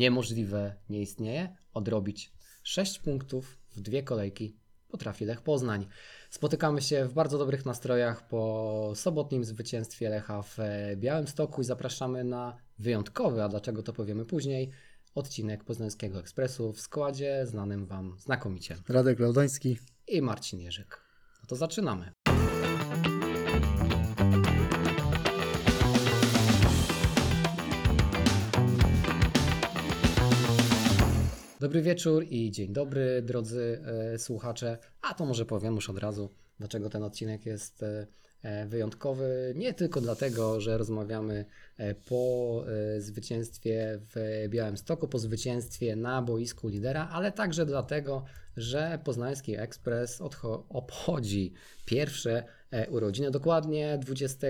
niemożliwe nie istnieje, odrobić 6 punktów w dwie kolejki potrafi Lech Poznań. Spotykamy się w bardzo dobrych nastrojach po sobotnim zwycięstwie Lecha w Białymstoku i zapraszamy na wyjątkowy, a dlaczego to powiemy później, odcinek Poznańskiego Ekspresu w składzie znanym Wam znakomicie. Radek Laudański i Marcin Jerzyk. No to zaczynamy. Dobry wieczór i dzień dobry, drodzy e, słuchacze. A to może powiem już od razu, dlaczego ten odcinek jest e, e wyjątkowy. Nie tylko dlatego, że rozmawiamy po zwycięstwie w Białymstoku, po zwycięstwie na boisku lidera, ale także dlatego, że Poznański Ekspres obchodzi pierwsze urodziny. Dokładnie 20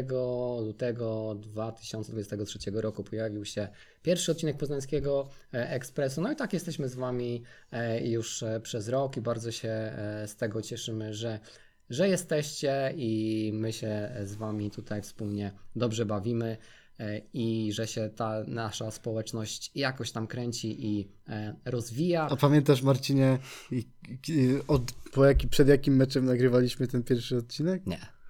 lutego 2023 roku pojawił się pierwszy odcinek Poznańskiego e, Ekspresu. No i tak jesteśmy z Wami e, już przez rok i bardzo się z tego cieszymy, że że jesteście i my się z Wami tutaj wspólnie dobrze bawimy. E, i że się ta nasza społeczność jakoś tam kręci i e, rozwija. A pamiętasz Marcinie, od, po jaki, przed jakim meczem nagrywaliśmy ten pierwszy odcinek? Nie.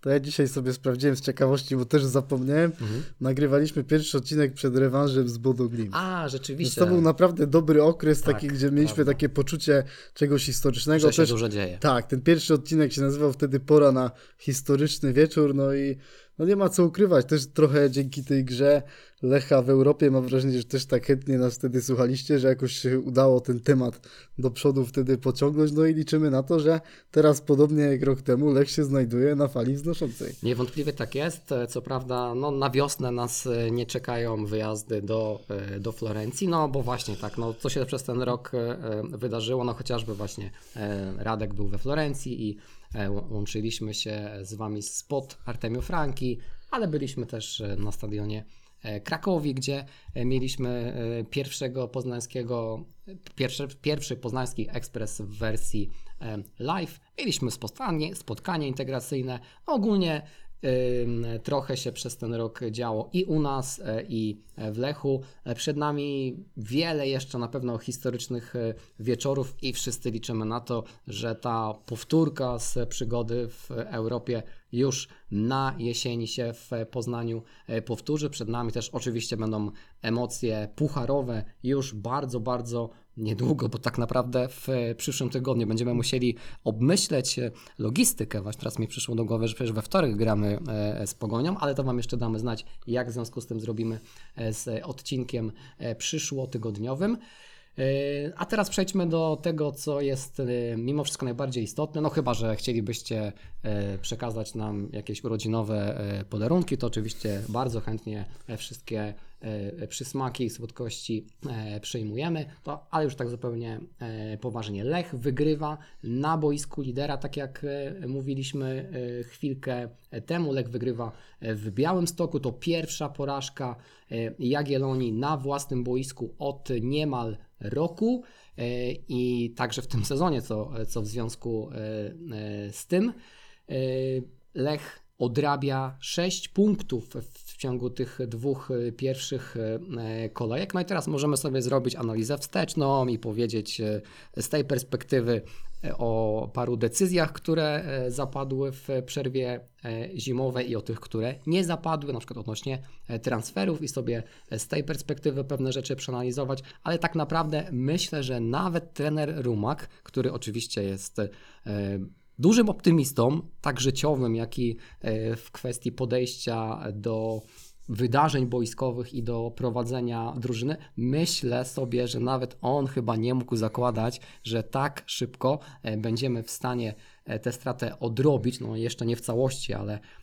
To ja dzisiaj sobie sprawdziłem z ciekawości, bo też zapomniałem. Mhm. Nagrywaliśmy pierwszy odcinek przed rewanżem z Bodo Glimt. A, rzeczywiście. Więc to był naprawdę dobry okres, tak, taki, gdzie mieliśmy prawda. takie poczucie czegoś historycznego. Że się też, dużo dzieje. Tak, ten pierwszy odcinek się nazywał wtedy Pora na historyczny wieczór, no i no nie ma co ukrywać, też trochę dzięki tej grze Lecha w Europie mam wrażenie, że też tak chętnie nas wtedy słuchaliście, że jakoś się udało ten temat do przodu wtedy pociągnąć, no i liczymy na to, że teraz podobnie jak rok temu Lech się znajduje na fali wznoszącej. Niewątpliwie tak jest, co prawda no, na wiosnę nas e, nie czekają wyjazdy do, e, do Florencji, no bo właśnie tak, no co się przez ten rok e, wydarzyło, no chociażby właśnie Radek był we Florencji i łączyliśmy się z Wami spod Artemio Franki, ale byliśmy też na stadionie E, Krakowi, gdzie e, mieliśmy e, pierwszego poznańskiego, pierwszy, pierwszy poznański ekspres w wersji live. Mieliśmy spotkanie, spotkanie integracyjne. Ogólnie trochę się przez ten rok działo i u nas, i w Lechu. Przed nami wiele jeszcze na pewno historycznych wieczorów i wszyscy liczymy na to, że ta powtórka z przygody w Europie już na jesieni się w Poznaniu e, powtórzy. Przed nami też oczywiście będą emocje pucharowe już bardzo, bardzo niedługo, bo tak naprawdę w przyszłym tygodniu będziemy musieli obmyśleć logistykę. Właśnie teraz mi przyszło do głowy, że przecież we wtorek gramy e, z Pogonią, ale to Wam jeszcze damy znać, jak w związku z tym zrobimy e, z odcinkiem przyszłotygodniowym. E, a teraz przejdźmy do tego, co jest e, mimo wszystko najbardziej istotne. No chyba, że chcielibyście e, przekazać nam jakieś urodzinowe podarunki, to oczywiście bardzo chętnie wszystkie przysmaki i słodkości przyjmujemy. To, ale już tak zupełnie poważnie. Lech wygrywa na boisku lidera, tak jak mówiliśmy chwilkę temu. Lech wygrywa w Białym Stoku. To pierwsza porażka Jagiellonii na własnym boisku od niemal roku e, i także w tym sezonie, co, co w związku e, e, z tym. Lech odrabia 6 punktów w ciągu tych dwóch pierwszych kolejek. No i teraz możemy sobie zrobić analizę wsteczną i powiedzieć z tej perspektywy, o paru decyzjach, które e, zapadły w przerwie e, zimowej i o tych, które nie zapadły, na przykład odnośnie e, transferów i sobie z tej perspektywy pewne rzeczy przeanalizować, ale tak naprawdę myślę, że nawet trener Rumak, który oczywiście jest dużym optymistą, tak życiowym, jak i w kwestii podejścia do wydarzeń boiskowych i do prowadzenia drużyny, myślę sobie, że nawet on chyba nie mógł zakładać, że tak szybko e, będziemy w stanie e, tę stratę odrobić, no jeszcze nie w całości, ale E,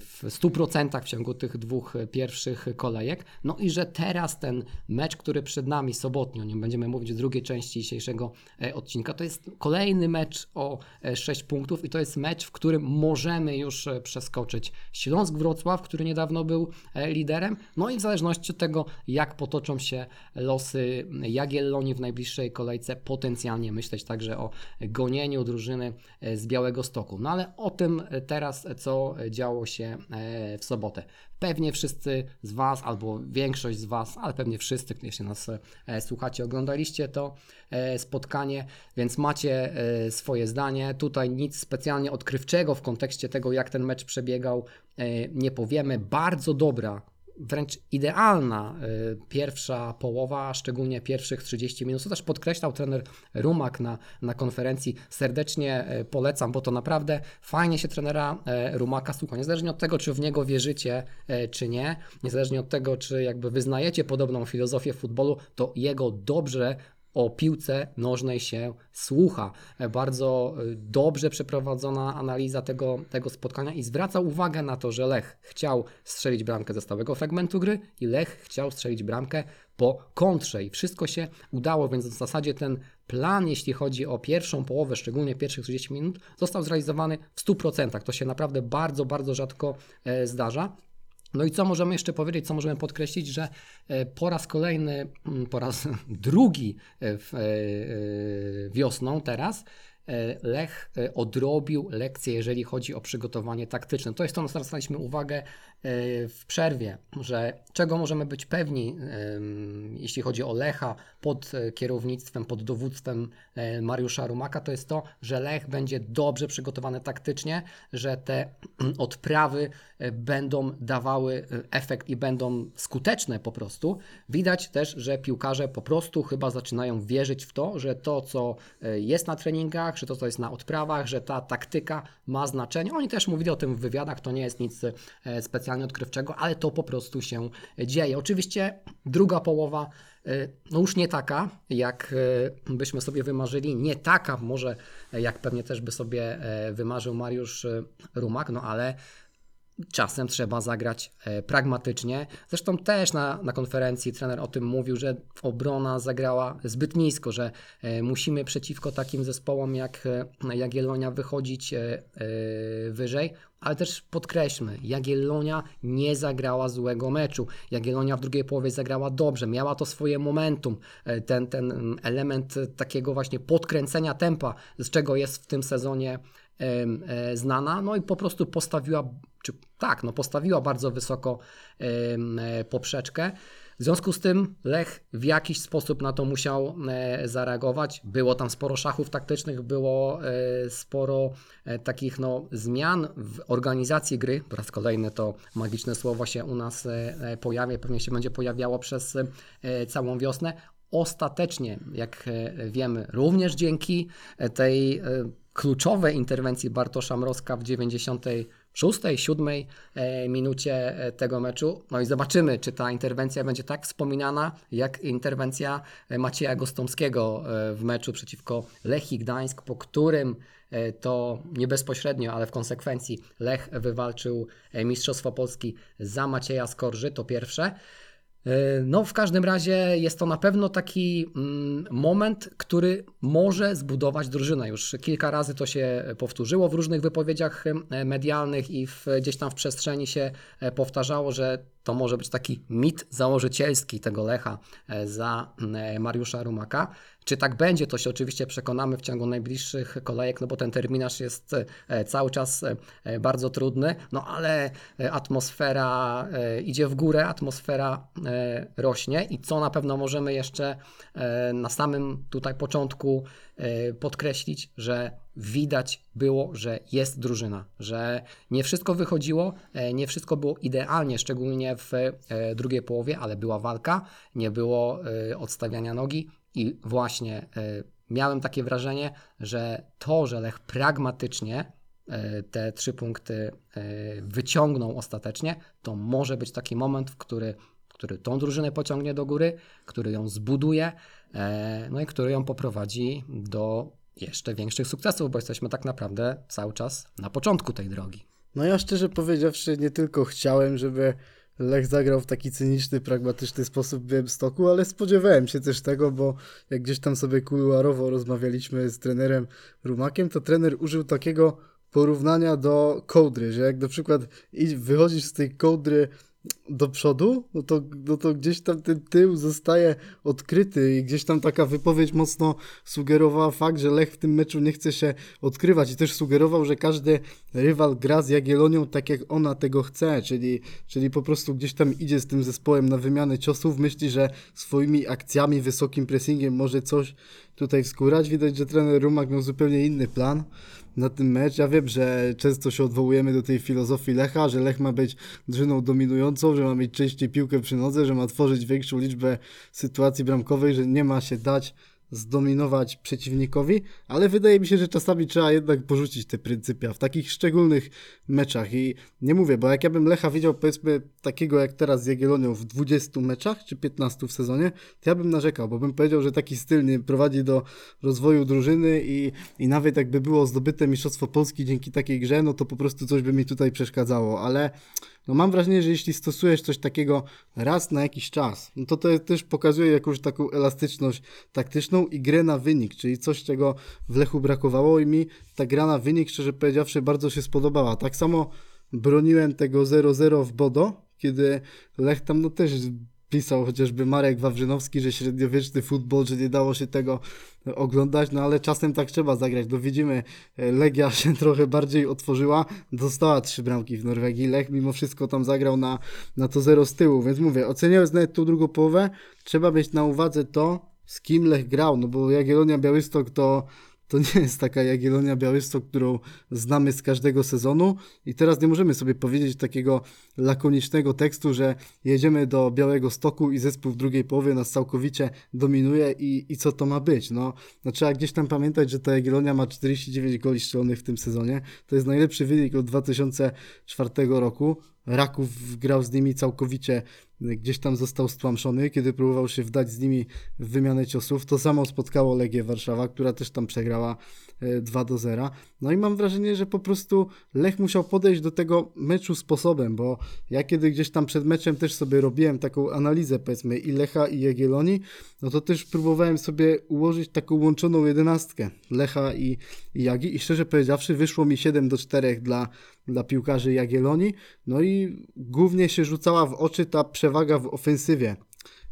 w 100% w ciągu tych dwóch pierwszych kolejek. No i że teraz ten mecz, który przed nami sobotnio, o nim będziemy mówić w drugiej części dzisiejszego e, odcinka, to jest kolejny mecz o 6 e, punktów i to jest mecz, w którym możemy już przeskoczyć Śląsk Wrocław, który niedawno był liderem. No i w zależności od tego, jak potoczą się losy Jagiellonii w najbliższej kolejce, potencjalnie myśleć także o gonieniu drużyny z Białego Stoku. No ale o tym teraz, co działo działo się e, w sobotę. Pewnie wszyscy z Was, albo większość z Was, ale pewnie wszyscy, jeśli nas e, słuchacie, oglądaliście to e, spotkanie, więc macie swoje zdanie. Tutaj nic specjalnie odkrywczego w kontekście tego, jak ten mecz przebiegał, nie powiemy. Bardzo dobra wręcz idealna y, pierwsza połowa, szczególnie pierwszych 30 minut. To też podkreślał trener Rumak na, na konferencji. Serdecznie y, polecam, bo to naprawdę fajnie się trenera y, Rumaka słucha. Niezależnie od tego, czy w niego wierzycie, czy nie, niezależnie od tego, czy jakby wyznajecie podobną filozofię futbolu, to jego dobrze o piłce nożnej się słucha. Bardzo y, dobrze przeprowadzona analiza tego, tego spotkania i zwraca uwagę na to, że Lech chciał strzelić bramkę ze stałego fragmentu gry i Lech chciał strzelić bramkę po kontrze i wszystko się udało, więc w zasadzie ten plan, jeśli chodzi o pierwszą połowę, szczególnie pierwszych 30 minut, został zrealizowany w 100%. To się naprawdę bardzo, bardzo rzadko e, zdarza. No i co możemy jeszcze powiedzieć, co możemy podkreślić, że e, po raz kolejny, mm, po raz drugi e, e, wiosną teraz Lech odrobił lekcję, jeżeli chodzi o przygotowanie taktyczne. To jest to, na co zwracaliśmy uwagę w przerwie, że czego możemy być pewni, jeśli chodzi o Lecha pod kierownictwem, pod dowództwem Mariusza Rumaka, to jest to, że Lech będzie dobrze przygotowany taktycznie, że te odprawy będą dawały efekt i będą skuteczne po prostu. Widać też, że piłkarze po prostu chyba zaczynają wierzyć w to, że to, co jest na treningach, że to, co jest na odprawach, że ta taktyka ma znaczenie. Oni też mówili o tym w wywiadach, to nie jest nic e, specjalnie odkrywczego, ale to po prostu się dzieje. Oczywiście druga połowa e, no już nie taka, jak e, byśmy sobie wymarzyli, nie taka może, jak pewnie też by sobie wymarzył Mariusz Rumak, no ale czasem trzeba zagrać e, pragmatycznie. Zresztą też na, na konferencji trener o tym mówił, że obrona zagrała zbyt nisko, że e, musimy przeciwko takim zespołom jak e, Jagiellonia wychodzić wyżej, ale też podkreślmy, Jagiellonia nie zagrała złego meczu. Jagiellonia w drugiej połowie zagrała dobrze, miała to swoje momentum, ten, ten element takiego właśnie podkręcenia tempa, z czego jest w tym sezonie znana, no i po prostu postawiła czy tak, no postawiła bardzo wysoko e, poprzeczkę. W związku z tym Lech w jakiś sposób na to musiał e, zareagować. Było tam sporo szachów taktycznych, było e, sporo takich no, zmian w organizacji gry. Po raz kolejny to magiczne słowo się u nas pojawia, pewnie się będzie pojawiało przez całą wiosnę. Ostatecznie, jak wiemy, również dzięki tej kluczowej interwencji Bartosza Mrozka w 90 szóstej, siódmej e, minucie e, tego meczu. No i zobaczymy, czy ta interwencja będzie tak wspominana, jak interwencja e, Macieja Gostomskiego w meczu przeciwko Lechii Gdańsk, po którym to nie bezpośrednio, ale w konsekwencji Lech wywalczył Mistrzostwo Polski za Macieja Skorży, to pierwsze. E, no, w każdym razie jest to na pewno taki mm, moment, który może zbudować drużynę. Już kilka razy to się powtórzyło w różnych wypowiedziach e, medialnych i w, gdzieś tam w przestrzeni się e, powtarzało, że to może być taki mit założycielski tego Lecha za Mariusza Rumaka. Czy tak będzie, to się oczywiście przekonamy w ciągu najbliższych kolejek, no bo ten terminarz jest e, cały czas e, bardzo trudny, no ale e, atmosfera idzie w górę, atmosfera rośnie i co na pewno możemy jeszcze na samym tutaj początku podkreślić, że widać było, że jest drużyna, że nie wszystko wychodziło, nie wszystko było idealnie, szczególnie w drugiej połowie, ale była walka, nie było odstawiania nogi, i właśnie e, miałem takie wrażenie, że to, że Lech pragmatycznie e, te trzy punkty e, wyciągnął ostatecznie, to może być taki moment, w który, który tą drużynę pociągnie do góry, który ją zbuduje, no i który ją poprowadzi do jeszcze większych sukcesów, bo jesteśmy tak naprawdę cały czas na początku tej drogi. No ja szczerze powiedziawszy nie tylko chciałem, żeby Lech zagrał w taki cyniczny, pragmatyczny sposób w Białymstoku, ale spodziewałem się też tego, bo jak gdzieś tam sobie kuluarowo rozmawialiśmy z trenerem Rumakiem, to trener użył takiego porównania do kołdry, że jak na przykład wychodzisz z tej kołdry do przodu, no to, no to gdzieś tam ten tył zostaje odkryty i gdzieś tam taka wypowiedź mocno sugerowała fakt, że Lech w tym meczu nie chce się odkrywać i też sugerował, że każdy rywal gra z Jagielonią tak jak ona tego chce, czyli, czyli po prostu gdzieś tam idzie z tym zespołem na wymianę ciosów, myśli, że swoimi akcjami, wysokim pressingiem może coś tutaj wskórać. Widać, że trener Rumak miał zupełnie inny plan na tym mecz. Ja wiem, że często się odwołujemy do tej filozofii Lecha, że Lech ma być drużyną dominującą, że ma mieć częściej piłkę przy nodze, że ma tworzyć większą liczbę sytuacji bramkowej, że nie ma się dać zdominować przeciwnikowi, ale wydaje mi się, że czasami trzeba jednak porzucić te pryncypia w takich szczególnych meczach. I nie mówię, bo jak ja bym Lecha widział powiedzmy takiego jak teraz z Jagiellonią w 20 meczach czy 15 w sezonie, to ja bym narzekał, bo bym powiedział, że taki styl nie prowadzi do rozwoju drużyny i, i nawet jakby było zdobyte Mistrzostwo Polski dzięki takiej grze, no to po prostu coś by mi tutaj przeszkadzało, ale no mam wrażenie, że jeśli stosujesz coś takiego raz na jakiś czas, no to to też pokazuje jakąś taką elastyczność taktyczną i grę na wynik, czyli coś, czego w Lechu brakowało i mi ta gra na wynik, szczerze powiedziawszy, bardzo się spodobała. Tak samo broniłem tego 0-0 w Bodo, kiedy Lech tam no też pisał chociażby Marek Wawrzynowski, że średniowieczny futbol, że nie dało się tego oglądać, no ale czasem tak trzeba zagrać. No widzimy, e, Legia się trochę bardziej otworzyła, dostała trzy bramki w Norwegii, Lech mimo wszystko tam zagrał na, na to zero z tyłu, więc mówię, oceniając nawet tą drugą połowę, trzeba mieć na uwadze to, z kim Lech grał, no bo Jagiellonia Białystok to to nie jest taka Jagiellonia Białystok, którą znamy z każdego sezonu i teraz nie możemy sobie powiedzieć takiego lakonicznego tekstu, że jedziemy do Białego Stoku i zespół w drugiej połowie nas całkowicie dominuje i, i co to ma być. No, no trzeba gdzieś tam pamiętać, że ta Jagiellonia ma 49 goli strzelonych w tym sezonie. To jest najlepszy wynik od 2004 roku. Raków grał z nimi całkowicie, gdzieś tam został stłamszony, kiedy próbował się wdać z nimi w wymianę ciosów. To samo spotkało Legię Warszawa, która też tam przegrała 2 e, do 0. No i mam wrażenie, że po prostu Lech musiał podejść do tego meczu sposobem, bo ja kiedy gdzieś tam przed meczem też sobie robiłem taką analizę powiedzmy i Lecha i Jagiellonii, no to też próbowałem sobie ułożyć taką łączoną jedenastkę Lecha i, i Jagi i szczerze powiedziawszy wyszło mi 7 do 4 dla, dla piłkarzy Jagiellonii, no i głównie się rzucała w oczy ta przewaga w ofensywie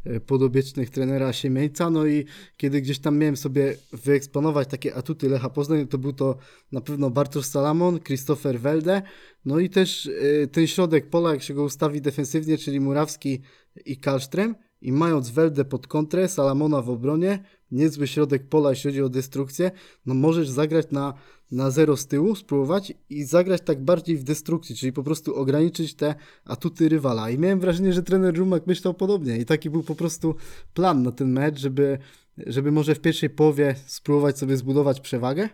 E, podobiecznych trenera Siemieńca, no i kiedy gdzieś tam miałem sobie wyeksponować takie atuty Lecha Poznań, to był to na pewno Bartosz Salamon, Christopher Welde, no i też e, ten środek pola, jak się go ustawi defensywnie, czyli Murawski i Kalsztrem i mając Weldę pod kontrę, Salamona w obronie, niezły środek pola, jeśli chodzi o destrukcję, no możesz zagrać na, na zero z tyłu, spróbować i zagrać tak bardziej w destrukcji, czyli po prostu ograniczyć te atuty rywala. I miałem wrażenie, że trener Rumak myślał podobnie i taki był po prostu plan na ten mecz, żeby, żeby może w pierwszej połowie spróbować sobie zbudować przewagę,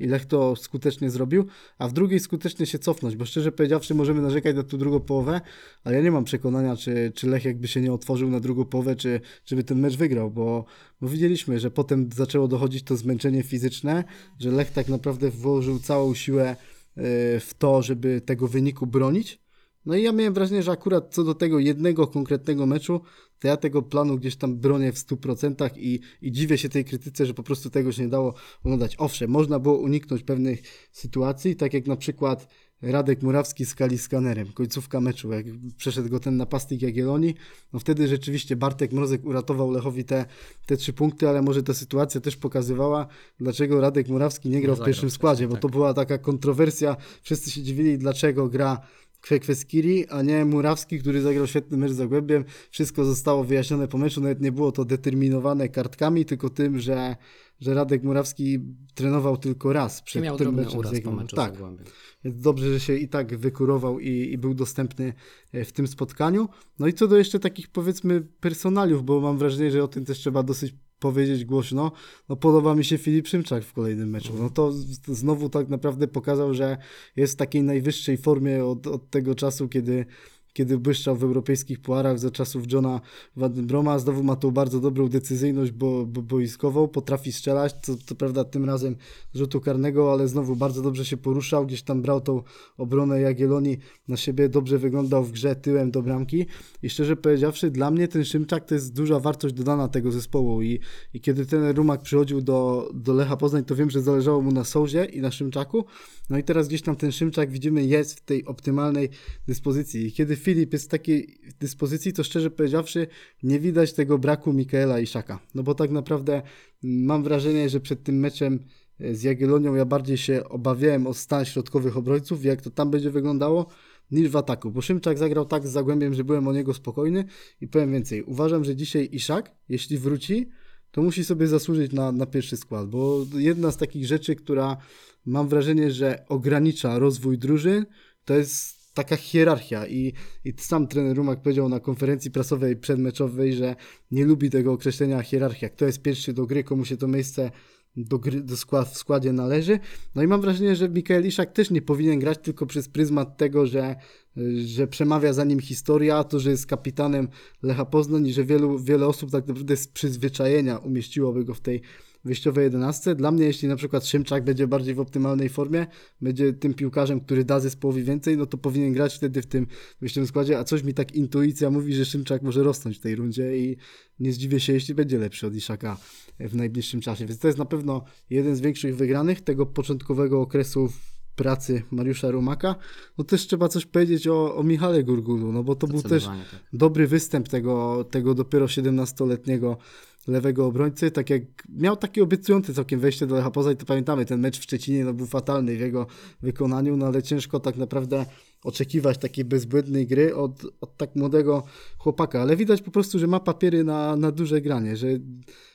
i Lech to skutecznie zrobił, a w drugiej skutecznie się cofnąć, bo szczerze powiedziawszy możemy narzekać na tą drugą połowę, ale ja nie mam przekonania, czy, czy Lech jakby się nie otworzył na drugą połowę, czy, czy by ten mecz wygrał, bo, bo widzieliśmy, że potem zaczęło dochodzić to zmęczenie fizyczne, że Lech tak naprawdę włożył całą siłę e, w to, żeby tego wyniku bronić, no i ja miałem wrażenie, że akurat co do tego jednego konkretnego meczu, to ja tego planu gdzieś tam bronię w 100% i, i dziwię się tej krytyce, że po prostu tego się nie dało oglądać. Owszem, można było uniknąć pewnych sytuacji, tak jak na przykład Radek Murawski z Kali skanerem, końcówka meczu, jak przeszedł go ten napastnik Jagiellonii, no wtedy rzeczywiście Bartek Mrozek uratował Lechowi te, te trzy punkty, ale może ta sytuacja też pokazywała, dlaczego Radek Murawski nie grał nie w pierwszym składzie, bo tak. to była taka kontrowersja, wszyscy się dziwili, dlaczego gra Kwekweskiri, a nie Murawski, który zagrał świetny mecz z Zagłębiem. Wszystko zostało wyjaśnione po meczu, nawet nie było to determinowane kartkami, tylko tym, że, że Radek Murawski trenował tylko raz przed miał tym meczem. Uraz po meczu tak. Więc dobrze, że się i tak wykurował i, i był dostępny e, w tym spotkaniu. No i co do jeszcze takich powiedzmy personaliów, bo mam wrażenie, że o tym też trzeba dosyć powiedzieć głośno, no podoba mi się Filip Szymczak w kolejnym meczu. No to znowu tak naprawdę pokazał, że jest w takiej najwyższej formie od, od tego czasu, kiedy kiedy błyszczał w europejskich puarach za czasów Johna Vandenbroma. Znowu ma tą bardzo dobrą decyzyjność bo, bo, boiskową, potrafi strzelać, co, to prawda tym razem rzutu karnego, ale znowu bardzo dobrze się poruszał, gdzieś tam brał tą obronę Jagiellonii na siebie, dobrze wyglądał w grze tyłem do bramki. I szczerze powiedziawszy, dla mnie ten Szymczak to jest duża wartość dodana tego zespołu. I, i kiedy ten Rumak przychodził do, do Lecha Poznań, to wiem, że zależało mu na Sołzie i na Szymczaku, no i teraz gdzieś tam ten Szymczak widzimy jest w tej optymalnej dyspozycji. I kiedy Filip jest w takiej dyspozycji, to szczerze powiedziawszy nie widać tego braku Mikaela i. No bo tak naprawdę mam wrażenie, że przed tym meczem z Jagiellonią ja bardziej się obawiałem o stan środkowych obrońców, jak to tam będzie wyglądało, niż w ataku. Bo Szymczak zagrał tak z Zagłębiem, że byłem o niego spokojny i powiem więcej. Uważam, że dzisiaj Iszak, jeśli wróci, to musi sobie zasłużyć na, na pierwszy skład, bo jedna z takich rzeczy, która mam wrażenie, że ogranicza rozwój drużyn, to jest taka hierarchia i, i sam trener Rumak powiedział na konferencji prasowej przedmeczowej, że nie lubi tego określenia hierarchia. Kto jest pierwszy do gry, komu się to miejsce do, gry, do skład, w składzie należy. No i mam wrażenie, że Mikael Iszak też nie powinien grać tylko przez pryzmat tego, że, że przemawia za nim historia, to, że jest kapitanem Lecha Poznań i że wielu, wiele osób tak naprawdę z przyzwyczajenia umieściłoby go w tej wyjściowej 11. Dla mnie, jeśli na przykład Szymczak będzie bardziej w optymalnej formie, będzie tym piłkarzem, który da zespołowi więcej, no to powinien grać wtedy w tym wyjściowym składzie, a coś mi tak intuicja mówi, że Szymczak może rosnąć w tej rundzie i nie zdziwię się, jeśli będzie lepszy od Iszaka w najbliższym czasie. Więc to jest na pewno jeden z większych wygranych tego początkowego okresu pracy Mariusza Rumaka. No też trzeba coś powiedzieć o, o Michale Gurgulu, no bo to był też tak. dobry występ tego, tego dopiero 17-letniego lewego obrońcy, tak jak miał takie obiecujące całkiem wejście do Lecha Poznań, to pamiętamy, ten mecz w Szczecinie no, był fatalny w jego wykonaniu, no ale ciężko tak naprawdę oczekiwać takiej bezbłędnej gry od, od tak młodego chłopaka, ale widać po prostu, że ma papiery na, na duże granie, że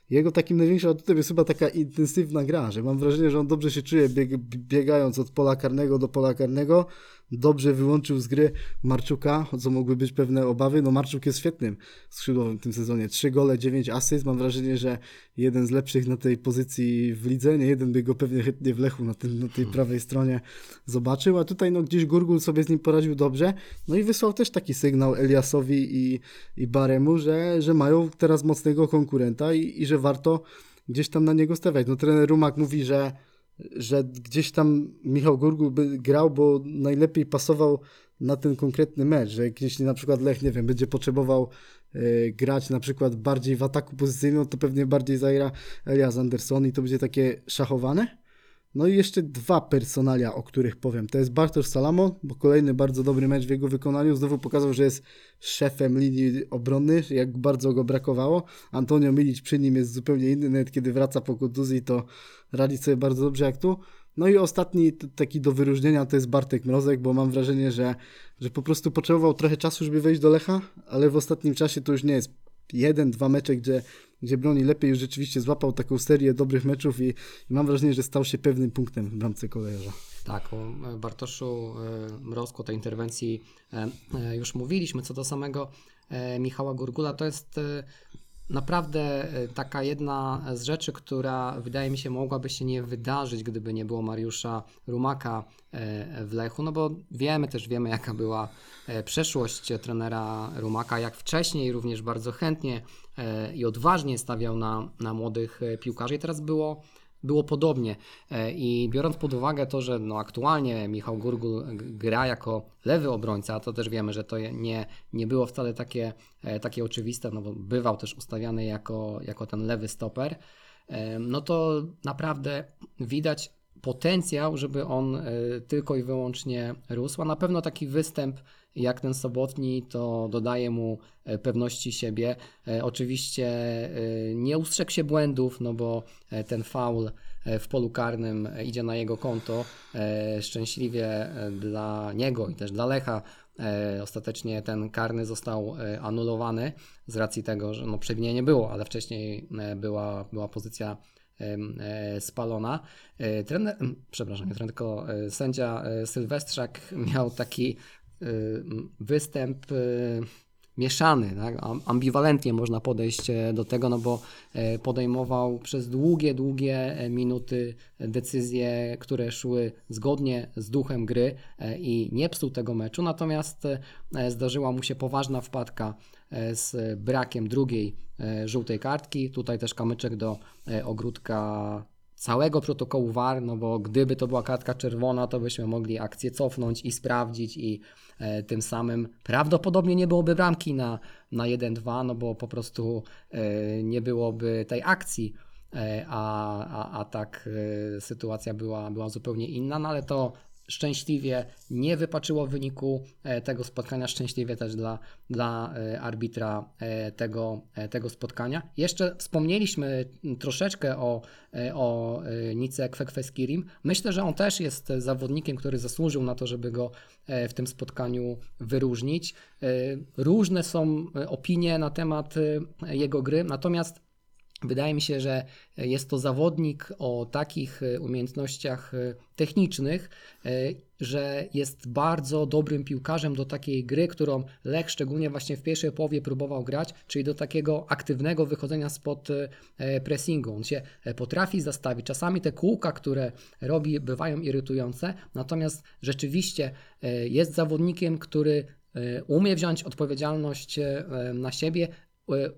jego takim największym atutem jest chyba taka intensywna gra, że mam wrażenie, że on dobrze się czuje bieg, biegając od pola karnego do pola karnego, dobrze wyłączył z gry Marczuka, co mogły być pewne obawy. No Marczuk jest świetnym skrzydłowym w tym sezonie. Trzy gole, dziewięć asyst. Mam wrażenie, że jeden z lepszych na tej pozycji w lidze. Nie jeden by go pewnie chętnie w Lechu na, tym, na tej prawej stronie zobaczył, a tutaj no gdzieś Gurgul sobie z nim poradził dobrze. No i wysłał też taki sygnał Eliasowi i, i Baremu, że, że mają teraz mocnego konkurenta i, i że warto gdzieś tam na niego stawiać. No trener Rumak mówi, że że gdzieś tam Michał Gurgul by grał, bo najlepiej pasował na ten konkretny mecz, że jeśli na przykład Lech, nie wiem, będzie potrzebował y, grać na przykład bardziej w ataku pozycyjnym, to pewnie bardziej zagra Elias Anderson i to będzie takie szachowane. No i jeszcze dwa personalia, o których powiem. To jest Bartosz Salamo, bo kolejny bardzo dobry mecz w jego wykonaniu. Znowu pokazał, że jest szefem linii obrony, jak bardzo go brakowało. Antonio Milic przy nim jest zupełnie inny, nawet kiedy wraca po kontuzji, to radzi sobie bardzo dobrze jak tu. No i ostatni taki do wyróżnienia to jest Bartek Mrozek, bo mam wrażenie, że, że po prostu potrzebował trochę czasu, żeby wejść do Lecha, ale w ostatnim czasie to już nie jest jeden, dwa mecze, gdzie gdzie broni lepiej już rzeczywiście złapał taką serię dobrych meczów i, i mam wrażenie, że stał się pewnym punktem w bramce kolejarza. Tak, o Bartoszu e, Mrozku, tej interwencji e, e, już mówiliśmy. Co do samego Michała Gurgula, to jest naprawdę taka jedna z rzeczy, która wydaje mi się mogłaby się nie wydarzyć, gdyby nie było Mariusza Rumaka w Lechu, no bo wiemy też, wiemy jaka była przeszłość trenera Rumaka, jak wcześniej również bardzo chętnie E, i odważnie stawiał na, na młodych e, piłkarzy. I teraz było, było podobnie. E, I biorąc pod uwagę to, że no aktualnie Michał Gurgul gra jako lewy obrońca, to też wiemy, że to nie, nie było wcale takie, takie oczywiste, no bo bywał też ustawiany jako, jako ten lewy stoper, no to naprawdę widać potencjał, żeby on tylko i wyłącznie rósł. A na pewno taki występ jak ten sobotni, to dodaje mu e, pewności siebie. E, oczywiście e, nie ustrzegł się błędów, no bo ten faul w polu karnym idzie na jego konto. Szczęśliwie dla niego i też dla Lecha ostatecznie ten karny został anulowany z racji tego, że no przewinienie było, ale wcześniej była, była pozycja spalona. Trener, przepraszam, nie trener, tylko sędzia Sylwestrzak miał taki występ mieszany, tak? ambiwalentnie można podejść e, do tego, no bo e, podejmował przez długie, długie e, minuty decyzje, które szły zgodnie z duchem gry i nie psuł tego meczu, natomiast zdarzyła mu się poważna wpadka z brakiem drugiej żółtej kartki. Tutaj też kamyczek do ogródka całego protokołu VAR, no bo gdyby to była kartka czerwona, to byśmy mogli akcję cofnąć i sprawdzić i e, tym samym prawdopodobnie nie byłoby bramki na, na 1-2, no bo po prostu e, nie byłoby tej akcji, e, a, a, a tak e, sytuacja była, była zupełnie inna, no ale to szczęśliwie nie wypaczyło wyniku tego spotkania, szczęśliwie też dla, dla arbitra tego, tego spotkania. Jeszcze wspomnieliśmy troszeczkę o, o Nice Kwekweskirim. Myślę, że on też jest zawodnikiem, który zasłużył na to, żeby go w tym spotkaniu wyróżnić. Różne są opinie na temat jego gry, natomiast Wydaje mi się, że jest to zawodnik o takich e, umiejętnościach e, technicznych, e, że jest bardzo dobrym piłkarzem do takiej gry, którą Lech szczególnie właśnie w pierwszej połowie próbował grać, czyli do takiego aktywnego wychodzenia spod pressingu. On się potrafi zastawić. Czasami te kółka, które robi, bywają irytujące, natomiast rzeczywiście jest zawodnikiem, który umie wziąć odpowiedzialność na siebie,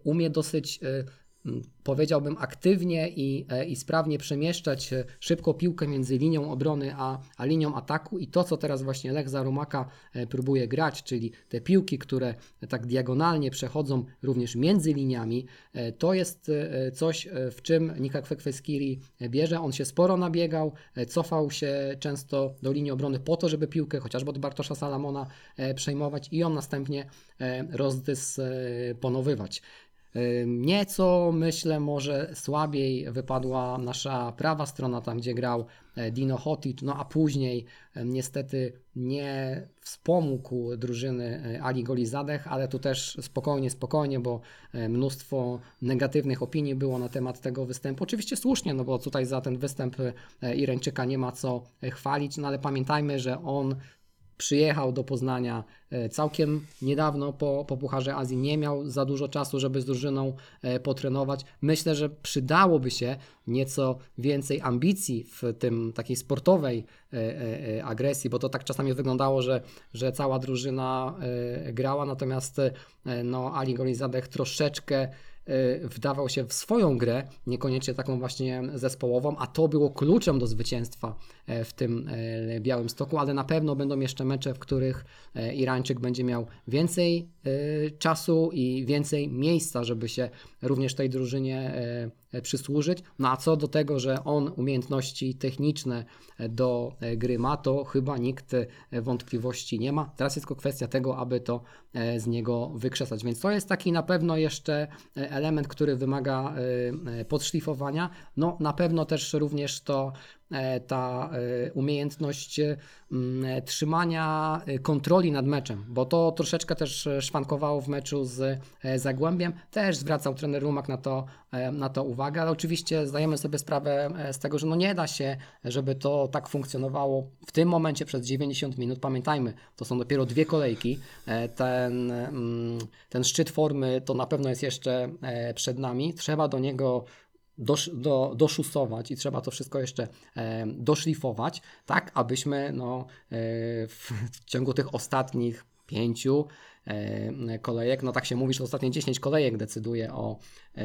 umie dosyć powiedziałbym, aktywnie i, e, i sprawnie przemieszczać e, szybko piłkę między linią obrony a, a linią ataku i to, co teraz właśnie Lech Zarumaka e, próbuje grać, czyli te piłki, które tak diagonalnie przechodzą również między liniami, to jest coś, w czym Nika Kwekweskiri bierze. On się sporo nabiegał, cofał się często do linii obrony po to, żeby piłkę chociażby od Bartosza Salamona przejmować i ją następnie rozdysponowywać. Nieco myślę może słabiej wypadła nasza prawa strona, tam gdzie grał e, Dino Hotic, no a później niestety nie wspomógł drużyny e, Ali Golizadeh, ale tu też spokojnie, spokojnie, bo e, mnóstwo negatywnych opinii było na temat tego występu. Oczywiście słusznie, no bo tutaj za ten występ Irańczyka nie ma co chwalić, no ale pamiętajmy, że on przyjechał do Poznania e, całkiem niedawno po, po Pucharze Azji, nie miał za dużo czasu, żeby z drużyną e, potrenować. Myślę, że przydałoby się nieco więcej ambicji w tym takiej sportowej e, agresji, bo to tak czasami wyglądało, że, że cała drużyna grała, natomiast no, Ali Golizadeh troszeczkę wdawał się w swoją grę, niekoniecznie taką właśnie zespołową, a to było kluczem do zwycięstwa e, w tym e, Białym Stoku, ale na pewno będą jeszcze mecze, w których e, Irańczyk będzie miał więcej czasu i więcej miejsca, żeby się również tej drużynie przysłużyć. No a co do tego, że on umiejętności techniczne do gry ma, to chyba nikt wątpliwości nie ma. Teraz jest tylko kwestia tego, aby to z niego wykrzesać. Więc to jest taki na pewno jeszcze element, który wymaga e, e, podszlifowania. No na pewno też również to E, ta e, umiejętność trzymania e, kontroli nad meczem, bo to troszeczkę też szwankowało w meczu z Zagłębiem. Też zwracał trener Rumak na to, na to uwagę, ale oczywiście zdajemy sobie sprawę z tego, że no nie da się, żeby to tak funkcjonowało w tym momencie przez 90 minut. Pamiętajmy, to są dopiero dwie kolejki. Ten, ten szczyt formy to na pewno jest jeszcze przed nami. Trzeba do niego dosz, do, doszusować i trzeba to wszystko jeszcze e, doszlifować, tak abyśmy no, e, w, w ciągu tych ostatnich pięciu e, kolejek, no tak się mówi, że ostatnie 10 kolejek decyduje o e,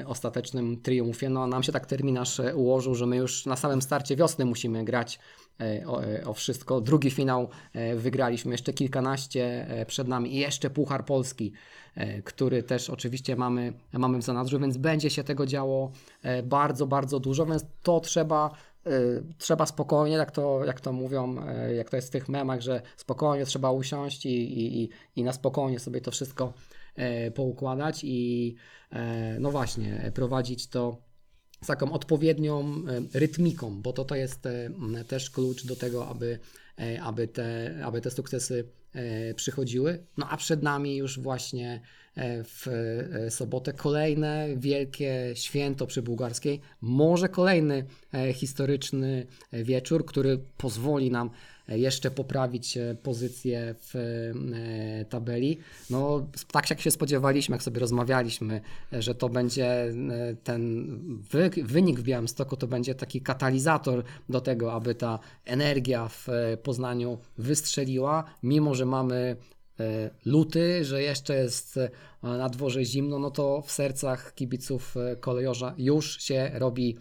e, ostatecznym triumfie. No nam się tak terminarz ułożył, że my już na samym starcie wiosny musimy grać o, o, wszystko. Drugi finał wygraliśmy, jeszcze kilkanaście przed nami i jeszcze Puchar Polski E, który też oczywiście mamy, mamy w zanadrzu, więc będzie się tego działo e, bardzo, bardzo dużo, więc to trzeba e, trzeba spokojnie, jak to, jak to mówią, jak to jest w tych memach, że spokojnie trzeba usiąść i, i, i na spokojnie sobie to wszystko poukładać i no właśnie, prowadzić to z taką odpowiednią rytmiką, bo to, to jest też klucz do tego, aby, aby, te, aby te sukcesy E, przychodziły. No a przed nami już właśnie e, w e, sobotę kolejne wielkie święto przy bułgarskiej, może kolejny historyczny wieczór, który pozwoli nam jeszcze poprawić pozycję w tabeli. No, tak jak się spodziewaliśmy, jak sobie rozmawialiśmy, że to będzie ten wynik w Białymstoku, to będzie taki katalizator do tego, aby ta energia w Poznaniu wystrzeliła, mimo że mamy e, luty, że jeszcze jest e, na dworze zimno, no to w sercach kibiców e, kolejorza już się robi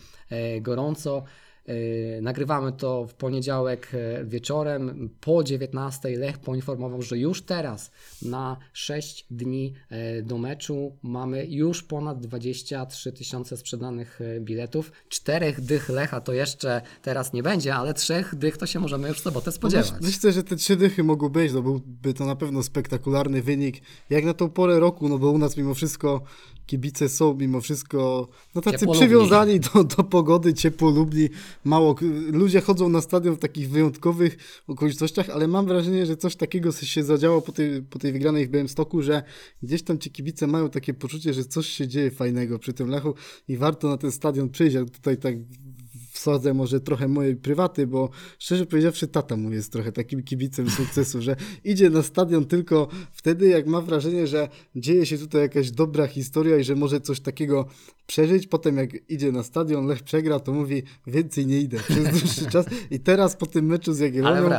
gorąco. Yy, nagrywamy to w poniedziałek yy, wieczorem. Po 19 Lech poinformował, że już teraz na 6 dni yy, do meczu mamy już ponad 23 tysiące sprzedanych biletów. Czterech dych Lecha to jeszcze teraz nie będzie, ale trzech dych to się możemy już w sobotę spodziewać. No myślę, że te trzy dychy mogą być, no byłby to na pewno spektakularny wynik, jak na tą porę roku, no bo u nas mimo wszystko kibice są mimo wszystko no tacy Ciepłolubni. przywiązani do, do pogody, ciepłolubni, mało, ludzie chodzą na stadion w takich wyjątkowych okolicznościach, ale mam wrażenie, że coś takiego się zadziało po tej, po tej wygranej w Białymstoku, że gdzieś tam ci kibice mają takie poczucie, że coś się dzieje fajnego przy tym Lechu i warto na ten stadion przyjść, a tutaj tak wsadzę może trochę mojej prywaty, bo szczerze powiedziawszy tata mój jest trochę takim kibicem sukcesu, że idzie na stadion tylko wtedy, jak ma wrażenie, że dzieje się tutaj jakaś dobra historia i że może coś takiego przeżyć. Potem jak idzie na stadion, Lech przegra, to mówi więcej nie idę przez dłuższy czas. I teraz po tym meczu z Jagiellonią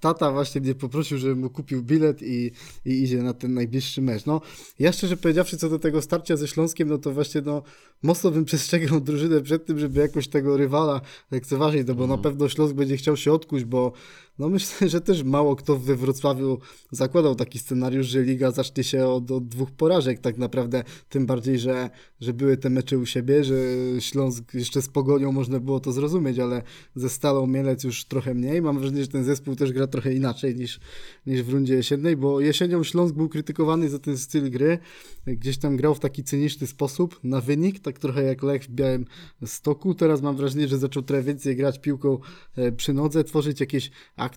tata właśnie mnie poprosił, żebym mu kupił bilet i, i idzie na ten najbliższy mecz. No, ja szczerze powiedziawszy, co do tego starcia ze Śląskiem, no to właśnie no, mocno bym przestrzegał drużynę przed tym, żeby jakoś tego rywala lekceważyć, no bo na pewno Śląsk będzie chciał się odkuć, bo no myślę, że też mało kto we Wrocławiu zakładał taki scenariusz, że liga zacznie się od, od dwóch porażek tak naprawdę, tym bardziej, że, że były te mecze u siebie, że Śląsk jeszcze z Pogonią można było to zrozumieć, ale ze Stalą Mielec już trochę mniej. Mam wrażenie, że ten zespół też gra trochę inaczej niż, niż w rundzie jesiennej, bo jesienią Śląsk był krytykowany za ten styl gry, gdzieś tam grał w taki cyniczny sposób na wynik, tak trochę jak Lech w Białym Stoku. Teraz mam wrażenie, że zaczął trochę więcej grać piłką e, przy nodze, tworzyć jakieś akcje,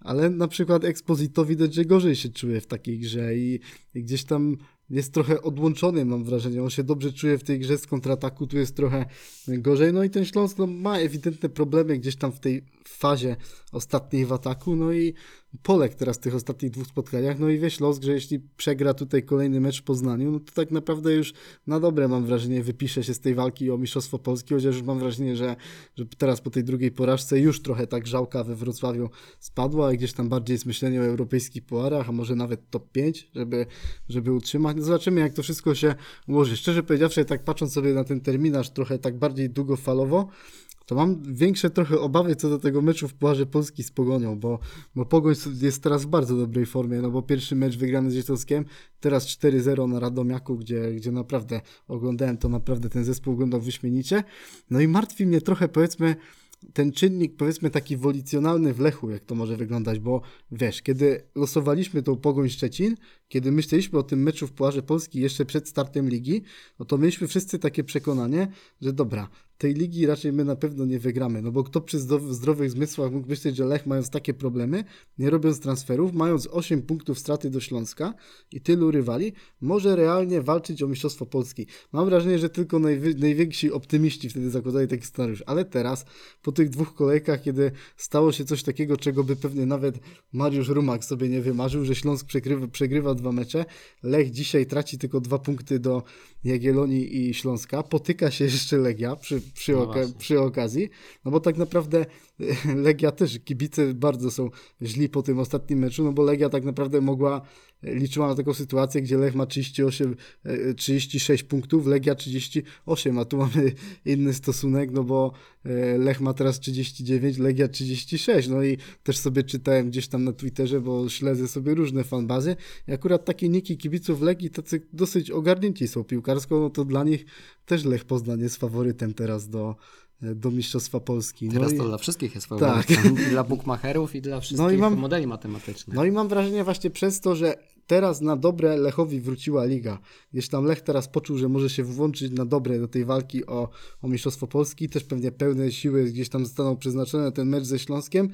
ale na przykład Exposito widać, że gorzej się czuje w takiej grze i, i gdzieś tam jest trochę odłączony, mam wrażenie. On się dobrze czuje w tej grze z kontrataku, tu jest trochę gorzej. No i ten Śląsk no, ma ewidentne problemy gdzieś tam w tej fazie ostatniej w ataku. No i Polek teraz w tych ostatnich dwóch spotkaniach. No i wie Śląsk, że jeśli przegra tutaj kolejny mecz w Poznaniu, no to tak naprawdę już na dobre mam wrażenie wypisze się z tej walki o Mistrzostwo Polskie, chociaż już mam wrażenie, że, że teraz po tej drugiej porażce już trochę tak żałka we Wrocławiu spadła i gdzieś tam bardziej jest myślenie o europejskich puarach, a może nawet top 5, żeby, żeby utrzymać. No zobaczymy jak to wszystko się ułoży. Szczerze powiedziawszy, tak patrząc sobie na ten terminarz trochę tak bardziej długofalowo, to mam większe trochę obawy co do tego meczu w Pucharze Polski z Pogonią, bo, bo Pogoń jest teraz w bardzo dobrej formie, no bo pierwszy mecz wygrany z Dzieciowskiem, teraz 4-0 na Radomiaku, gdzie, gdzie naprawdę oglądałem to, naprawdę ten zespół wyglądał wyśmienicie. No i martwi mnie trochę powiedzmy ten czynnik, powiedzmy, taki wolicjonalny w Lechu, jak to może wyglądać, bo wiesz, kiedy losowaliśmy tą Pogoń Szczecin, kiedy myśleliśmy o tym meczu w Pucharze Polski jeszcze przed startem ligi, no to mieliśmy wszyscy takie przekonanie, że dobra, tej ligi raczej my na pewno nie wygramy, no bo kto przy zdrowych zmysłach mógł myśleć, że Lech mając takie problemy, nie robiąc transferów, mając 8 punktów straty do Śląska i tylu rywali, może realnie walczyć o Mistrzostwo Polski. Mam wrażenie, że tylko najwy- najwięksi optymiści wtedy zakładali taki scenariusz, ale teraz, po tych dwóch kolejkach, kiedy stało się coś takiego, czego by pewnie nawet Mariusz Rumak sobie nie wymarzył, że Śląsk przegrywa, przegrywa dwa mecze, Lech dzisiaj traci tylko dwa punkty do Jagiellonii i Śląska, potyka się jeszcze Legia przy, przy, No oka- przy okazji, no bo tak naprawdę Legia też, kibice bardzo są źli po tym ostatnim meczu, no bo Legia tak naprawdę mogła, liczyła na taką sytuację, gdzie Lech ma 38, e, 36 punktów, Legia 38, a tu mamy inny stosunek, no bo e, Lech ma teraz 39, Legia 36, no i też sobie czytałem gdzieś tam na Twitterze, bo śledzę sobie różne fanbazy i akurat takie niki kibiców Legii tacy dosyć ogarnięci są piłkarsko, no to dla nich też Lech Poznań jest faworytem teraz do, do Mistrzostwa Polski. No Teraz i- to dla wszystkich jest Tak. I dla bookmacherów, i dla wszystkich mam- modeli matematycznych. No i mam wrażenie właśnie przez to, że teraz na dobre Lechowi wróciła liga. Gdzieś tam Lech teraz poczuł, że może się włączyć na dobre do tej walki o, o Mistrzostwo Polski. Też pewnie pełne siły gdzieś tam zostaną przeznaczone na ten mecz ze Śląskiem.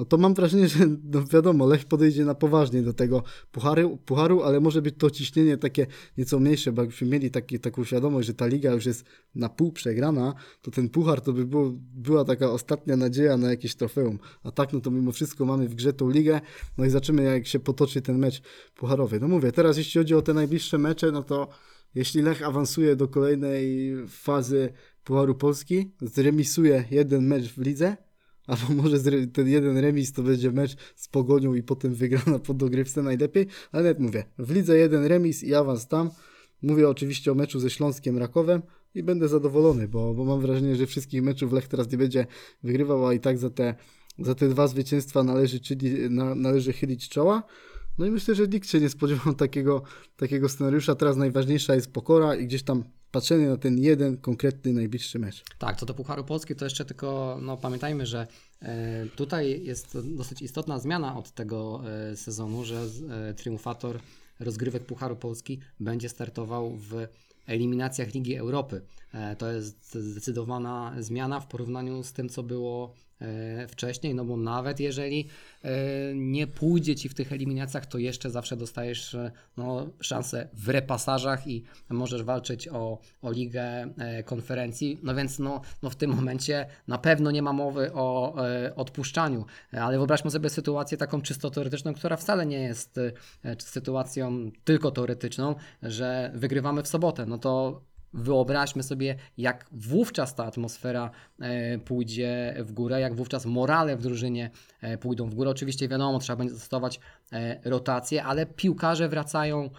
No to mam wrażenie, że no wiadomo, Lech podejdzie na poważnie do tego pucharu, pucharu, ale może być to ciśnienie takie nieco mniejsze, bo jakbyśmy mieli taki, taką świadomość, że ta liga już jest na pół przegrana, to ten puchar to by było, była taka ostatnia nadzieja na jakieś trofeum. A tak, no to mimo wszystko mamy w grze tą ligę, no i zobaczymy jak się potoczy ten mecz pucharowy. No mówię, teraz jeśli chodzi o te najbliższe mecze, no to jeśli Lech awansuje do kolejnej fazy Pucharu Polski, zremisuje jeden mecz w lidze, albo może ten jeden remis to będzie mecz z Pogonią i potem wygrana po dogrywce najlepiej, ale nawet mówię, w lidze jeden remis i awans tam. Mówię oczywiście o meczu ze Śląskiem Rakowem, i będę zadowolony, bo, bo mam wrażenie, że wszystkich meczów Lech teraz nie będzie wygrywał, a i tak za te, za te dwa zwycięstwa należy, czyli, na, należy chylić czoła. No i myślę, że nikt się nie spodziewał takiego, takiego scenariusza. Teraz najważniejsza jest pokora i gdzieś tam patrzenie na ten jeden konkretny, najbliższy mecz. Tak, co do Pucharu Polski, to jeszcze tylko no, pamiętajmy, że e, tutaj jest dosyć istotna zmiana od tego e, sezonu, że e, triumfator rozgrywek Pucharu Polski będzie startował w eliminacjach Ligi Europy. To jest zdecydowana zmiana w porównaniu z tym, co było wcześniej, no bo nawet jeżeli e, nie pójdzie Ci w tych eliminacjach, to jeszcze zawsze dostajesz e, no, szansę w repasażach i możesz walczyć o, o ligę e, konferencji, no więc no, no w tym momencie na pewno nie ma mowy o e, odpuszczaniu, E, ale wyobraźmy sobie sytuację taką czysto teoretyczną, która wcale nie jest e, sytuacją tylko teoretyczną, że wygrywamy w sobotę, no to Wyobraźmy sobie, jak wówczas ta atmosfera e, pójdzie w górę, jak wówczas morale w drużynie e, pójdą w górę. Oczywiście wiadomo, trzeba będzie zastosować e, rotację, ale piłkarze wracają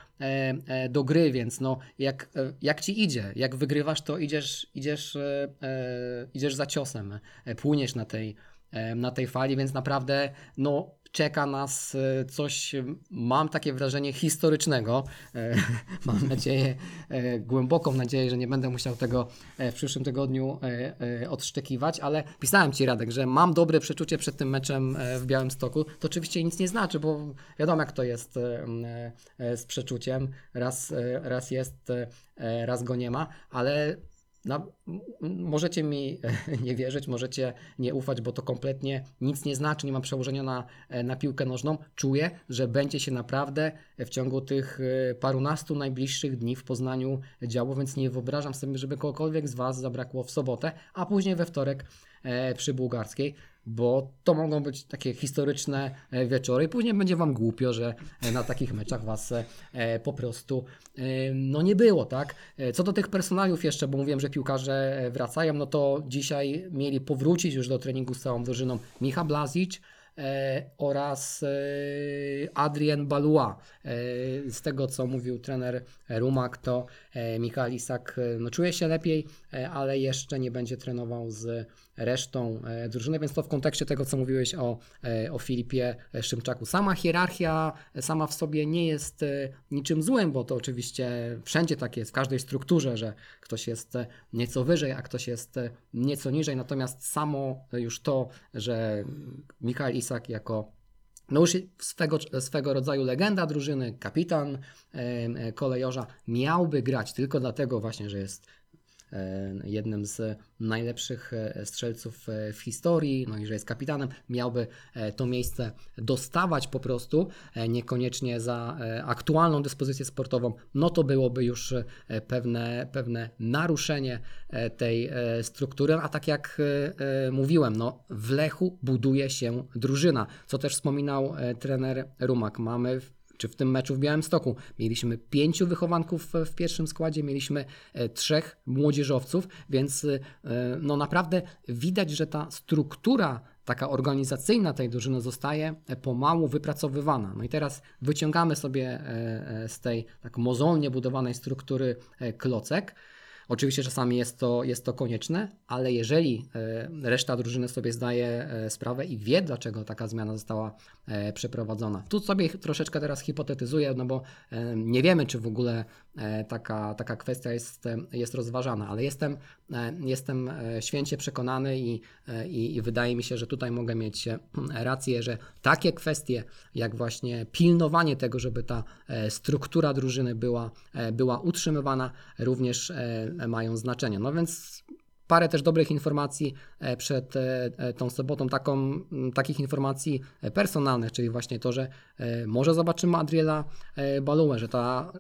do gry, więc no, jak, jak ci idzie, jak wygrywasz, to idziesz, idziesz, idziesz za ciosem, płyniesz na tej, na tej fali, więc naprawdę no, czeka nas e, coś, mam takie wrażenie historycznego. E, Mam nadzieję, e, głęboką nadzieję, że nie będę musiał tego w przyszłym tygodniu odszczekiwać, ale pisałem Ci Radek, że mam dobre przeczucie przed tym meczem w Białymstoku. To oczywiście nic nie znaczy, bo wiadomo jak to jest z przeczuciem. Raz, raz jest, raz go nie ma, ale m- możecie mi nie wierzyć, możecie nie ufać, bo to kompletnie nic nie znaczy, nie ma przełożenia na, e, na piłkę nożną. Czuję, że będzie się naprawdę w ciągu tych e, parunastu najbliższych dni w Poznaniu działo, więc nie wyobrażam sobie, żeby kogokolwiek z Was zabrakło w sobotę, a później we wtorek e, przy Bułgarskiej, bo to mogą być takie historyczne e, wieczory i później będzie Wam głupio, że na takich meczach Was po prostu no nie było, tak? Co do tych personaliów jeszcze, bo mówiłem, że piłkarze wracają, no to dzisiaj mieli powrócić już do treningu z całą drużyną Micha Blazic, oraz e, Adrien Balua. E, z tego, co mówił trener Rumak, to e, Michał Isak e, no, czuje się lepiej, e, ale jeszcze nie będzie trenował z resztą e, drużyny, więc to w kontekście tego, co mówiłeś o, e, o Filipie Szymczaku. Sama hierarchia e, sama w sobie nie jest e, niczym złym, bo to oczywiście wszędzie tak jest, w każdej strukturze, że ktoś jest e, nieco wyżej, a ktoś jest e, nieco niżej, natomiast samo już to, że Michał Isak jako no już swego, swego rodzaju legenda drużyny, kapitan e, e, kolejorza miałby grać tylko dlatego właśnie, że jest e, jednym z najlepszych e, strzelców e, w historii, no i że jest kapitanem, miałby e, to miejsce dostawać po prostu, e, niekoniecznie za e, aktualną dyspozycję sportową, no to byłoby już e, pewne, pewne naruszenie e, tej e, struktury, a tak jak e, e, mówiłem, no w Lechu buduje się drużyna, co też wspominał e, trener Rumak. Mamy czy w tym meczu w Białymstoku. Mieliśmy pięciu wychowanków w pierwszym składzie, mieliśmy e, trzech młodzieżowców, więc e, no naprawdę widać, że ta struktura taka organizacyjna tej drużyny zostaje e, pomału wypracowywana. No i teraz wyciągamy sobie z tej tak mozolnie budowanej struktury klocek. Oczywiście czasami jest to, jest to konieczne, ale jeżeli reszta drużyny sobie zdaje sprawę i wie, dlaczego taka zmiana została przeprowadzona. Tu sobie troszeczkę teraz hipotetyzuję, no bo e, nie wiemy, czy w ogóle e, taka, taka kwestia jest, e, jest rozważana, ale jestem, e, jestem e, święcie przekonany i, e, i, i wydaje mi się, że tutaj mogę mieć e, rację, że takie kwestie jak właśnie pilnowanie tego, żeby ta e, struktura drużyny była, e, była utrzymywana, również e, mają znaczenie. No więc parę też dobrych informacji e, przed e, e, tą sobotą, taką, takich informacji personalnych, czyli właśnie to, że może zobaczymy Adriela Baluę, że, ta,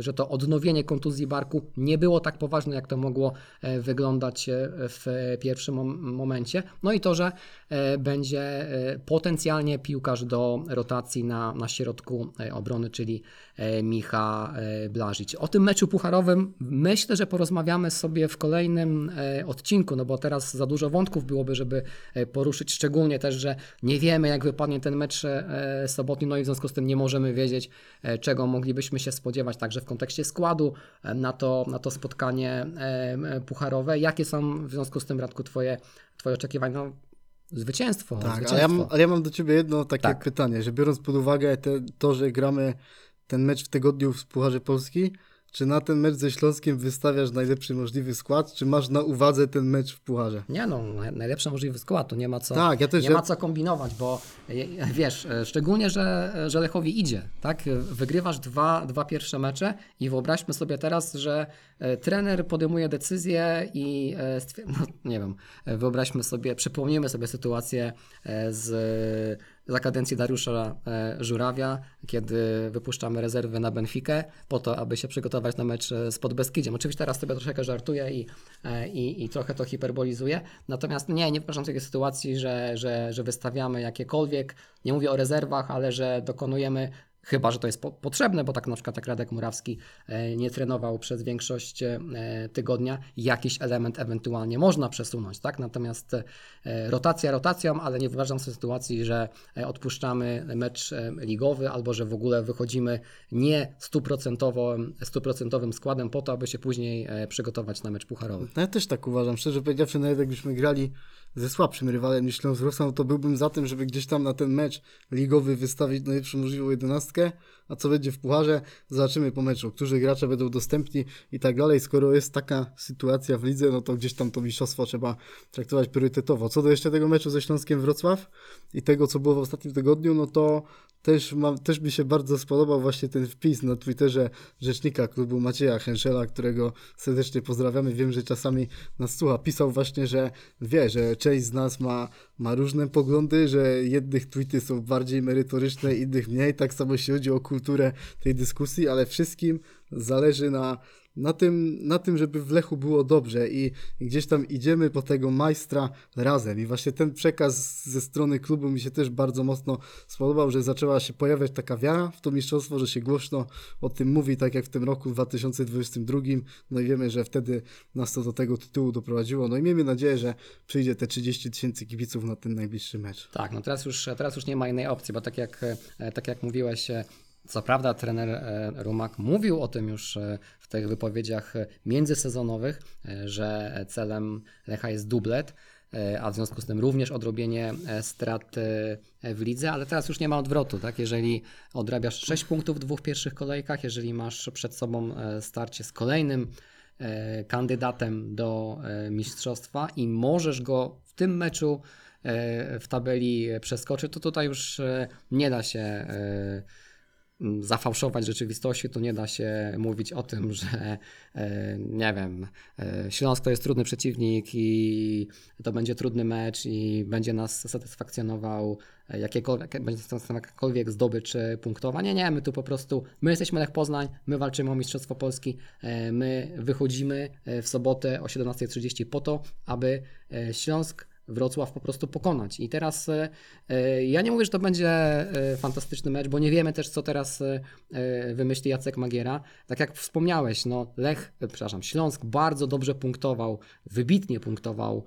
że to odnowienie kontuzji barku nie było tak poważne, jak to mogło wyglądać w pierwszym mom- momencie. No i to, że będzie potencjalnie piłkarz do rotacji na, na środku obrony, czyli Micha Blażyć. O tym meczu pucharowym myślę, że porozmawiamy sobie w kolejnym odcinku, no bo teraz za dużo wątków byłoby, żeby poruszyć, szczególnie też, że nie wiemy jak wypadnie ten mecz sobotni, no i w związku z tym nie możemy wiedzieć, czego moglibyśmy się spodziewać także w kontekście składu na to, na to spotkanie pucharowe. Jakie są w związku z tym, Radku, twoje, twoje oczekiwania? No, zwycięstwo. Tak, zwycięstwo. Ale, ja mam, ale ja mam do Ciebie jedno takie Tak. pytanie, że biorąc pod uwagę te, to, że gramy ten mecz w tygodniu w Pucharze Polski, czy na ten mecz ze Śląskiem wystawiasz najlepszy możliwy skład, czy masz na uwadze ten mecz w Pucharze? Nie no, naj- najlepszy możliwy skład, tu nie ma co, Tak, ja też- nie ma co kombinować, bo e, wiesz, e, szczególnie, że, że Lechowi idzie, tak? Wygrywasz dwa, dwa pierwsze mecze i wyobraźmy sobie teraz, że e, trener podejmuje decyzję i e, no, nie wiem, e, wyobraźmy sobie, przypomnijmy sobie sytuację e, z za kadencji Dariusza e, Żurawia, kiedy wypuszczamy rezerwy na Benfikę po to, aby się przygotować na mecz e, z Podbeskidziem. Oczywiście teraz sobie troszeczkę żartuję i, e, i, i trochę to hiperbolizuję, natomiast nie, nie wyobrażam takiej sytuacji, że, że, że wystawiamy jakiekolwiek, nie mówię o rezerwach, ale że dokonujemy Chyba, że to jest po, potrzebne, bo tak na przykład jak Radek Murawski e, nie trenował przez większość e, tygodnia, jakiś element ewentualnie można przesunąć, tak? Natomiast e, rotacja rotacją, ale nie wyobrażam sobie sytuacji, że odpuszczamy mecz ligowy albo że w ogóle wychodzimy nie stuprocentowym, stuprocentowym składem po to, aby się później przygotować na mecz pucharowy. No ja też tak uważam. Szczerze powiedziawszy, nawet jakbyśmy grali ze słabszym rywalem niż Śląsk Wrocław, to byłbym za tym, żeby gdzieś tam na ten mecz ligowy wystawić najlepszą możliwą jedenastkę, a co będzie w pucharze, zobaczymy po meczu, którzy gracze będą dostępni i tak dalej. Skoro jest taka sytuacja w lidze, no to gdzieś tam to mistrzostwo trzeba traktować priorytetowo. Co do jeszcze tego meczu ze Śląskiem Wrocław i tego, co było w ostatnim tygodniu, no to też, mam, też mi się bardzo spodobał właśnie ten wpis na Twitterze rzecznika klubu Macieja Henszela, którego serdecznie pozdrawiamy. Wiem, że czasami nas słucha. Pisał właśnie, że wie, że część z nas ma, ma różne poglądy, że jednych tweety są bardziej merytoryczne, innych mniej. Tak samo jeśli chodzi o kulturę tej dyskusji, ale wszystkim zależy na, na tym, na tym, żeby w Lechu było dobrze i gdzieś tam idziemy po tego majstra razem. I właśnie ten przekaz ze strony klubu mi się też bardzo mocno spodobał, że zaczęła się pojawiać taka wiara w to mistrzostwo, że się głośno o tym mówi, tak jak w tym roku 2022. No i wiemy, że wtedy nas to do tego tytułu doprowadziło. No i miejmy nadzieję, że przyjdzie te 30 tysięcy kibiców na ten najbliższy mecz. Tak, no teraz już, teraz już nie ma innej opcji, bo tak jak, e, tak jak mówiłeś, e, co prawda trener e, Rumak mówił o tym już e, w tych wypowiedziach e, międzysezonowych, że celem Lecha jest dublet, a w związku z tym również odrobienie strat w lidze, ale teraz już nie ma odwrotu, tak? Jeżeli odrabiasz 6 punktów w dwóch pierwszych kolejkach, jeżeli masz przed sobą starcie z kolejnym kandydatem do mistrzostwa i możesz go w tym meczu w tabeli przeskoczyć, to tutaj już nie da się zafałszować rzeczywistości, to nie da się mówić o tym, że e, nie wiem, e, Śląsk to jest trudny przeciwnik i to będzie trudny mecz i będzie nas satysfakcjonował jakiekolwiek, będzie jakakolwiek zdobycz e, punktowa. Nie, nie, my tu po prostu, my jesteśmy Lech Poznań, my walczymy o Mistrzostwo Polski, my wychodzimy w sobotę o 17.30 po to, aby Śląsk Wrocław po prostu pokonać. I teraz e, e, ja nie mówię, że to będzie e, fantastyczny mecz, bo nie wiemy też, co teraz wymyśli Jacek Magiera. Tak jak wspomniałeś, no Lech, przepraszam, Śląsk bardzo dobrze punktował, wybitnie punktował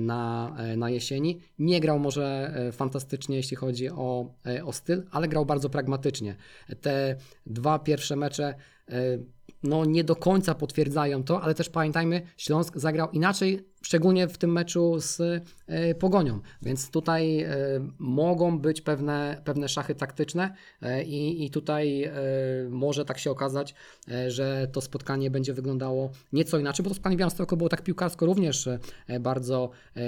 na, na jesieni. Nie grał może fantastycznie, jeśli chodzi o, o styl, ale grał bardzo pragmatycznie. Te dwa pierwsze mecze no nie do końca potwierdzają to, ale też pamiętajmy, Śląsk zagrał inaczej, szczególnie w tym meczu z e, Pogonią, więc tutaj e, mogą być pewne, pewne szachy taktyczne e, i, i tutaj e, może tak się okazać, e, że to spotkanie będzie wyglądało nieco inaczej, bo to spotkanie Białymstoku było tak piłkarsko również e, bardzo, e,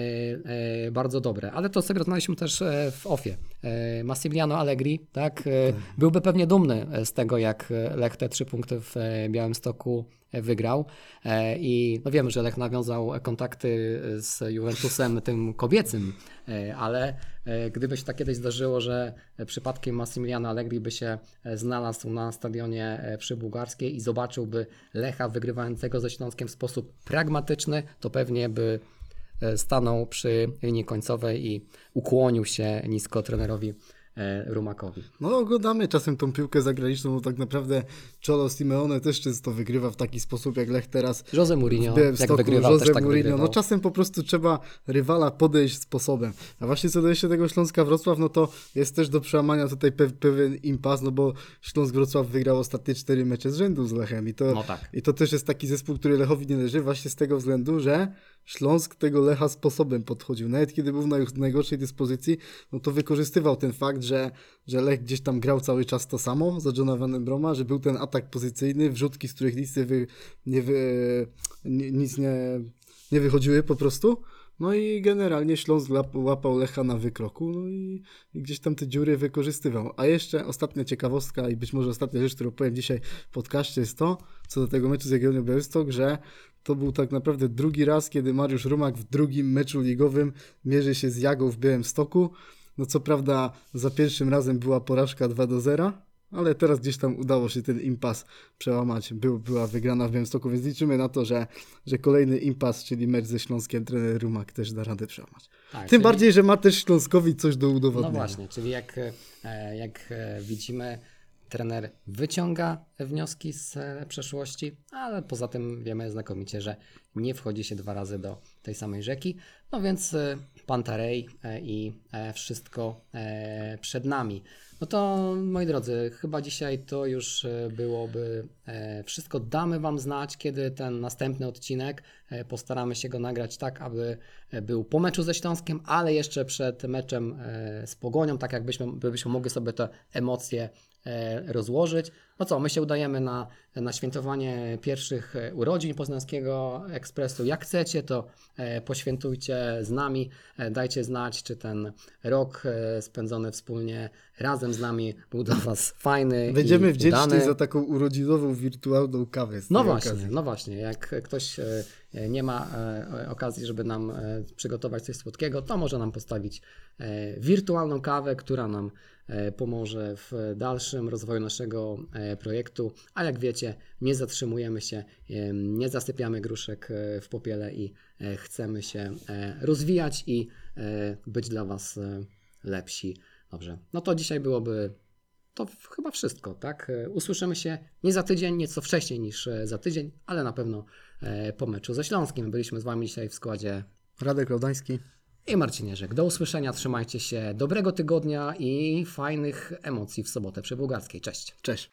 e, bardzo dobre, ale to sobie rozmawialiśmy też e, w OFie. E, Massimiliano Allegri, tak, e, byłby pewnie dumny z tego, jak Lech te trzy punkty w e, Białymstoku wygrał. E, i no wiemy, że Lech nawiązał kontakty z Juventusem tym kobiecym, e, ale e, gdyby się tak kiedyś zdarzyło, że przypadkiem Massimiliano Allegri by się e, znalazł na stadionie e, przy Bułgarskiej i zobaczyłby Lecha wygrywającego ze Śląskiem w sposób pragmatyczny, to pewnie by e, stanął przy linii końcowej i ukłonił się nisko trenerowi e, Rumakowi. No oglądamy czasem tą piłkę zagraniczną, bo tak naprawdę Cholo Simeone też często wygrywa w taki sposób jak Lech teraz. Jose Mourinho, w jak wygrywał, Jose też tak Mourinho. wygrywał. No czasem po prostu trzeba rywala podejść sposobem. A właśnie co do jeszcze tego Śląska Wrocław, no to jest też do przełamania tutaj pe pewien impas, no bo Śląsk Wrocław wygrał ostatnie cztery mecze z rzędu z Lechem i to, No tak. i to też jest taki zespół, który Lechowi nie leży właśnie z tego względu, że Śląsk tego Lecha sposobem podchodził. Nawet kiedy był w naj, najgorszej dyspozycji, no to wykorzystywał ten fakt, że, że Lech gdzieś tam grał cały czas to samo za Johna Van Broma, że był ten atak pozycyjny, wrzutki, z których nic nie, wy, nie, wy, nie, nic nie, nie wychodziły po prostu. No i generalnie Śląsk łapał Lecha na wykroku, no i, i gdzieś tam te dziury wykorzystywał. A jeszcze ostatnia ciekawostka i być może ostatnia rzecz, którą powiem dzisiaj w podcaście jest to, co do tego meczu z Jagiellonią Białystok, że to był tak naprawdę drugi raz, kiedy Mariusz Rumak w drugim meczu ligowym mierzy się z Jagą w Białymstoku. No co prawda za pierwszym razem była porażka 2 do 0, ale teraz gdzieś tam udało się ten impas przełamać. Był, była wygrana w Białymstoku, więc liczymy na to, że, że kolejny impas, czyli mecz ze Śląskiem, trener Rumak też da radę przełamać. Tak, Tym czyli- bardziej, że ma też Śląskowi coś do No udowodnienia. właśnie, czyli jak, e, jak e, widzimy, trener wyciąga wnioski z e, przeszłości, ale poza tym wiemy znakomicie, że nie wchodzi się dwa razy do tej samej rzeki. No więc Pantarej i wszystko przed nami. No to moi drodzy, chyba dzisiaj to już e, byłoby e, wszystko. Damy Wam znać, kiedy ten następny odcinek. e, Postaramy się go nagrać tak, aby był po meczu ze Śląskiem, ale jeszcze przed meczem z Pogonią, tak jakbyśmy byśmy mogli sobie te emocje rozłożyć. No co, my się udajemy na, na świętowanie pierwszych e, urodzin Poznańskiego Ekspresu. Jak chcecie, to e, poświętujcie z nami, e, dajcie znać, czy ten rok e, spędzony wspólnie razem z nami był dla Was fajny Będziemy i wdzięczni udany. za taką urodzinową, wirtualną kawę. No właśnie, okazji. no właśnie. Jak ktoś e, e, nie ma e, okazji, żeby nam e, przygotować coś słodkiego, to może nam postawić e, wirtualną kawę, która nam e, pomoże w dalszym rozwoju naszego e, projektu. A jak wiecie, nie zatrzymujemy się, e, nie zasypiamy gruszek e, w popiele i e, chcemy się e, rozwijać i e, być dla Was e, lepsi. Dobrze, no to dzisiaj byłoby to chyba wszystko, tak? E, Usłyszymy się nie za tydzień, nieco wcześniej niż e, za tydzień, ale na pewno e, po meczu ze Śląskiem. Byliśmy z Wami dzisiaj w składzie Radek Laudański. I Marcin Jerzek. Do usłyszenia, trzymajcie się, dobrego tygodnia i fajnych emocji w sobotę przy Bułgarskiej. Cześć! Cześć.